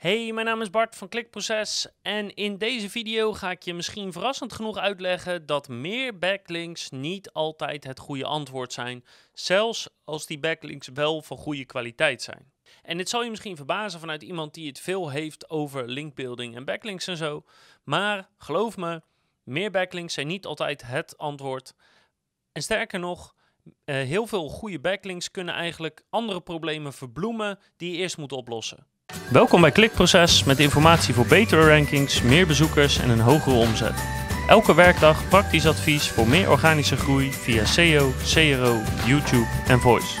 Hey, mijn naam is Bart van Klikproces en in deze video ga ik je misschien verrassend genoeg uitleggen dat meer backlinks niet altijd het goede antwoord zijn, zelfs als die backlinks wel van goede kwaliteit zijn. En dit zal je misschien verbazen vanuit iemand die het veel heeft over linkbuilding en backlinks en zo, maar geloof me, meer backlinks zijn niet altijd het antwoord. En sterker nog, eh, heel veel goede backlinks kunnen eigenlijk andere problemen verbloemen die je eerst moet oplossen. Welkom bij Klikproces met informatie voor betere rankings, meer bezoekers en een hogere omzet. Elke werkdag praktisch advies voor meer organische groei via SEO, CRO, YouTube en Voice.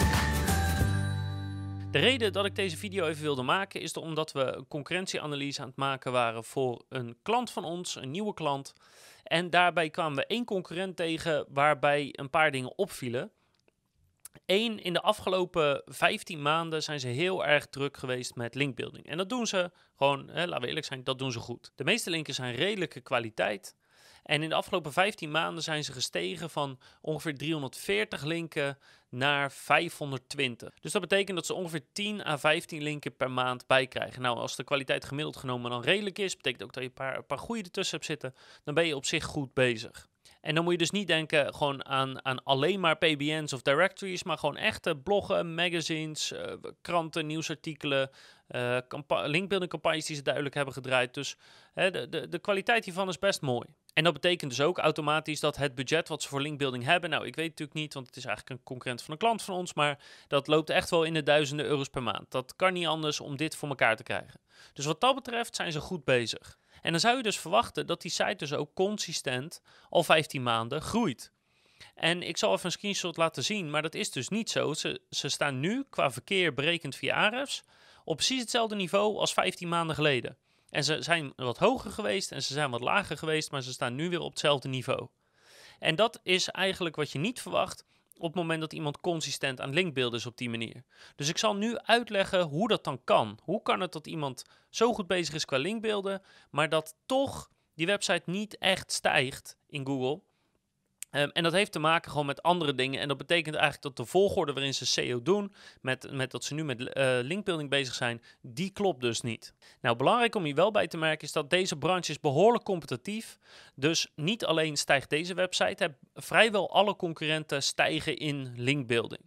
De reden dat ik deze video even wilde maken is omdat we een concurrentieanalyse aan het maken waren voor een klant van ons, een nieuwe klant. En daarbij kwamen we één concurrent tegen waarbij een paar dingen opvielen. Eén, in de afgelopen 15 maanden zijn ze heel erg druk geweest met linkbuilding. En dat doen ze gewoon, hè, laten we eerlijk zijn, dat doen ze goed. De meeste linken zijn redelijke kwaliteit. En in de afgelopen 15 maanden zijn ze gestegen van ongeveer 340 linken naar 520. Dus dat betekent dat ze ongeveer 10 à 15 linken per maand bijkrijgen. Nou, als de kwaliteit gemiddeld genomen dan redelijk is, betekent ook dat je een paar, een paar goede ertussen hebt zitten, dan ben je op zich goed bezig. En dan moet je dus niet denken gewoon aan, aan alleen maar PBN's of directories, maar gewoon echte bloggen, magazines, uh, kranten, nieuwsartikelen, uh, die ze duidelijk hebben gedraaid. Dus hè, de, de, de kwaliteit hiervan is best mooi. En dat betekent dus ook automatisch dat het budget wat ze voor linkbuilding hebben, nou ik weet natuurlijk niet, want het is eigenlijk een concurrent van een klant van ons, maar dat loopt echt wel in de duizenden euro's per maand. Dat kan niet anders om dit voor elkaar te krijgen. Dus wat dat betreft zijn ze goed bezig. En dan zou je dus verwachten dat die site dus ook consistent al 15 maanden groeit. En ik zal even een screenshot laten zien, maar dat is dus niet zo. Ze, ze staan nu qua verkeer berekend via Ahrefs op precies hetzelfde niveau als 15 maanden geleden. En ze zijn wat hoger geweest en ze zijn wat lager geweest, maar ze staan nu weer op hetzelfde niveau. En dat is eigenlijk wat je niet verwacht op het moment dat iemand consistent aan linkbeelden is op die manier. Dus ik zal nu uitleggen hoe dat dan kan. Hoe kan het dat iemand zo goed bezig is qua linkbeelden, maar dat toch die website niet echt stijgt in Google? Um, en dat heeft te maken gewoon met andere dingen. En dat betekent eigenlijk dat de volgorde waarin ze SEO doen, met, met dat ze nu met uh, linkbuilding bezig zijn, die klopt dus niet. Nou, belangrijk om hier wel bij te merken is dat deze branche is behoorlijk competitief. Dus niet alleen stijgt deze website, vrijwel alle concurrenten stijgen in linkbuilding.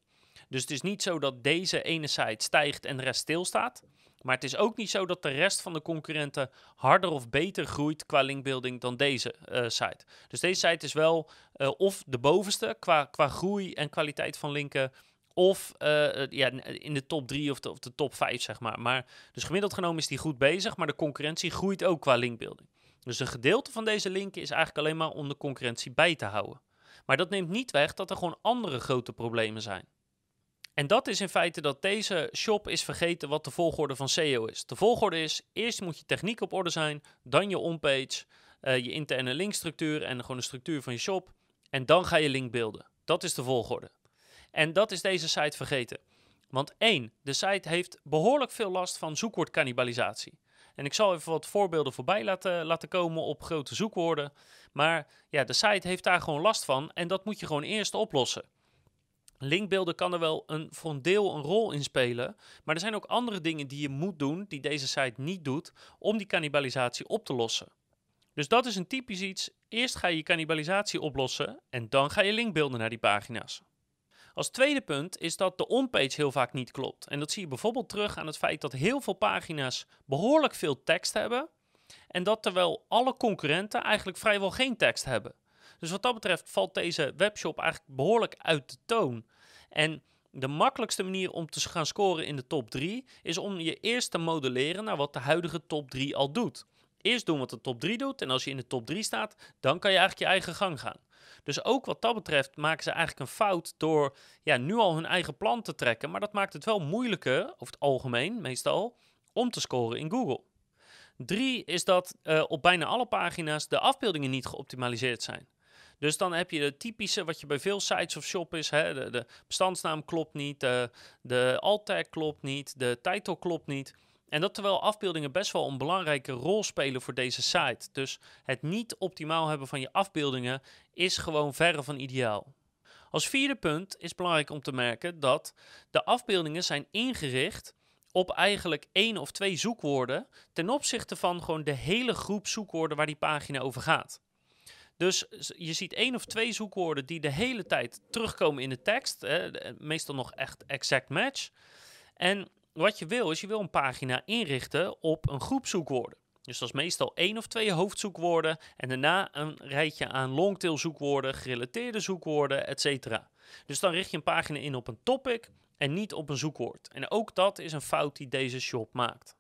Dus het is niet zo dat deze ene site stijgt en de rest stilstaat. Maar het is ook niet zo dat de rest van de concurrenten harder of beter groeit qua linkbuilding dan deze uh, site. Dus deze site is wel uh, of de bovenste qua, qua groei en kwaliteit van linken. Of uh, ja, in de top 3 of de, of de top 5, zeg maar. maar. Dus gemiddeld genomen is die goed bezig, maar de concurrentie groeit ook qua linkbuilding. Dus een gedeelte van deze linken is eigenlijk alleen maar om de concurrentie bij te houden. Maar dat neemt niet weg dat er gewoon andere grote problemen zijn. En dat is in feite dat deze shop is vergeten wat de volgorde van SEO is. De volgorde is, eerst moet je techniek op orde zijn, dan je onpage, uh, je interne linkstructuur en gewoon de structuur van je shop. En dan ga je linkbeelden. Dat is de volgorde. En dat is deze site vergeten. Want één, de site heeft behoorlijk veel last van zoekwoordcannibalisatie. En ik zal even wat voorbeelden voorbij laten, laten komen op grote zoekwoorden. Maar ja, de site heeft daar gewoon last van en dat moet je gewoon eerst oplossen. Linkbeelden kan er wel een, voor een deel een rol in spelen. Maar er zijn ook andere dingen die je moet doen, die deze site niet doet, om die cannibalisatie op te lossen. Dus dat is een typisch iets. Eerst ga je je cannibalisatie oplossen en dan ga je linkbeelden naar die pagina's. Als tweede punt is dat de onpage heel vaak niet klopt. En dat zie je bijvoorbeeld terug aan het feit dat heel veel pagina's behoorlijk veel tekst hebben. En dat terwijl alle concurrenten eigenlijk vrijwel geen tekst hebben. Dus wat dat betreft valt deze webshop eigenlijk behoorlijk uit de toon. En de makkelijkste manier om te gaan scoren in de top 3 is om je eerst te modelleren naar wat de huidige top 3 al doet. Eerst doen wat de top 3 doet en als je in de top 3 staat, dan kan je eigenlijk je eigen gang gaan. Dus ook wat dat betreft maken ze eigenlijk een fout door ja, nu al hun eigen plan te trekken. Maar dat maakt het wel moeilijker, over het algemeen meestal, om te scoren in Google. Drie is dat uh, op bijna alle pagina's de afbeeldingen niet geoptimaliseerd zijn. Dus dan heb je de typische, wat je bij veel sites of shop is, hè, de, de bestandsnaam klopt niet, de, de alt tag klopt niet, de title klopt niet. En dat terwijl afbeeldingen best wel een belangrijke rol spelen voor deze site. Dus het niet optimaal hebben van je afbeeldingen is gewoon verre van ideaal. Als vierde punt is belangrijk om te merken dat de afbeeldingen zijn ingericht op eigenlijk één of twee zoekwoorden ten opzichte van gewoon de hele groep zoekwoorden waar die pagina over gaat. Dus je ziet één of twee zoekwoorden die de hele tijd terugkomen in de tekst, hè, meestal nog echt exact match. En wat je wil is, je wil een pagina inrichten op een groep zoekwoorden. Dus dat is meestal één of twee hoofdzoekwoorden en daarna een rijtje aan longtail zoekwoorden, gerelateerde zoekwoorden, etc. Dus dan richt je een pagina in op een topic en niet op een zoekwoord. En ook dat is een fout die deze shop maakt.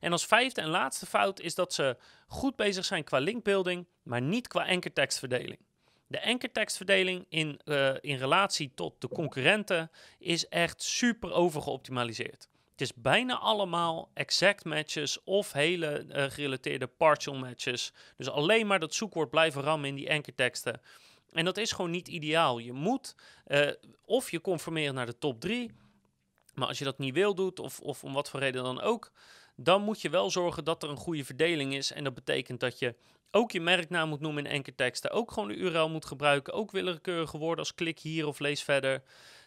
En als vijfde en laatste fout is dat ze goed bezig zijn qua linkbuilding, maar niet qua ankertekstverdeling. De ankertekstverdeling in, uh, in relatie tot de concurrenten is echt super overgeoptimaliseerd. Het is bijna allemaal exact matches of hele uh, gerelateerde partial matches. Dus alleen maar dat zoekwoord blijven rammen in die ankerteksten. En dat is gewoon niet ideaal. Je moet uh, of je conformeren naar de top 3. Maar als je dat niet wil doet, of, of om wat voor reden dan ook, dan moet je wel zorgen dat er een goede verdeling is. En dat betekent dat je ook je merknaam moet noemen in ankerteksten, ook gewoon de URL moet gebruiken, ook willekeurige woorden als klik hier of lees verder.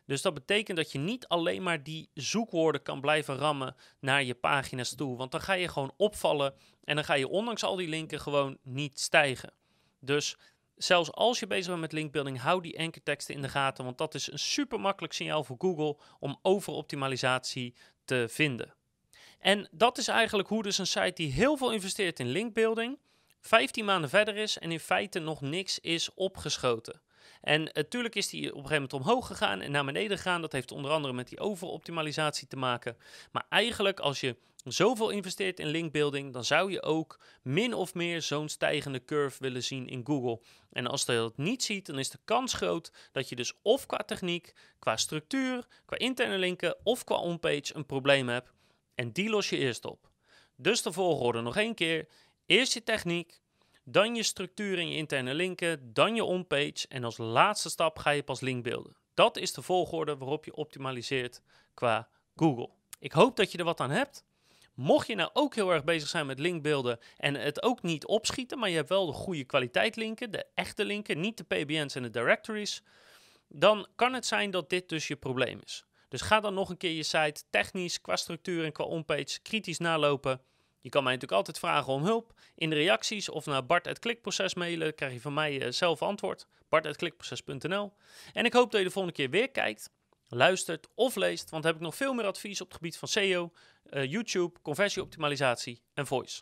Dus dat betekent dat je niet alleen maar die zoekwoorden kan blijven rammen naar je pagina's toe. Want dan ga je gewoon opvallen en dan ga je ondanks al die linken gewoon niet stijgen. Dus zelfs als je bezig bent met linkbuilding, hou die ankerteksten in de gaten. Want dat is een super makkelijk signaal voor Google om overoptimalisatie te vinden. En dat is eigenlijk hoe dus een site die heel veel investeert in linkbuilding, 15 maanden verder is en in feite nog niks is opgeschoten. En natuurlijk is die op een gegeven moment omhoog gegaan en naar beneden gegaan. Dat heeft onder andere met die overoptimalisatie te maken. Maar eigenlijk als je zoveel investeert in linkbuilding, dan zou je ook min of meer zo'n stijgende curve willen zien in Google. En als je dat niet ziet, dan is de kans groot dat je dus of qua techniek, qua structuur, qua interne linken of qua onpage een probleem hebt. En die los je eerst op. Dus de volgorde nog één keer. Eerst je techniek, dan je structuur en je interne linken, dan je onpage en als laatste stap ga je pas linkbeelden. Dat is de volgorde waarop je optimaliseert qua Google. Ik hoop dat je er wat aan hebt. Mocht je nou ook heel erg bezig zijn met linkbeelden en het ook niet opschieten, maar je hebt wel de goede kwaliteit linken, de echte linken, niet de PBN's en de directories, dan kan het zijn dat dit dus je probleem is. Dus ga dan nog een keer je site technisch, qua structuur en qua onpage kritisch nalopen. Je kan mij natuurlijk altijd vragen om hulp in de reacties of naar bart.klikproces mailen. krijg je van mij uh, zelf antwoord. bart.klikproces.nl En ik hoop dat je de volgende keer weer kijkt, luistert of leest. Want dan heb ik nog veel meer advies op het gebied van SEO, eh, YouTube, conversieoptimalisatie en voice.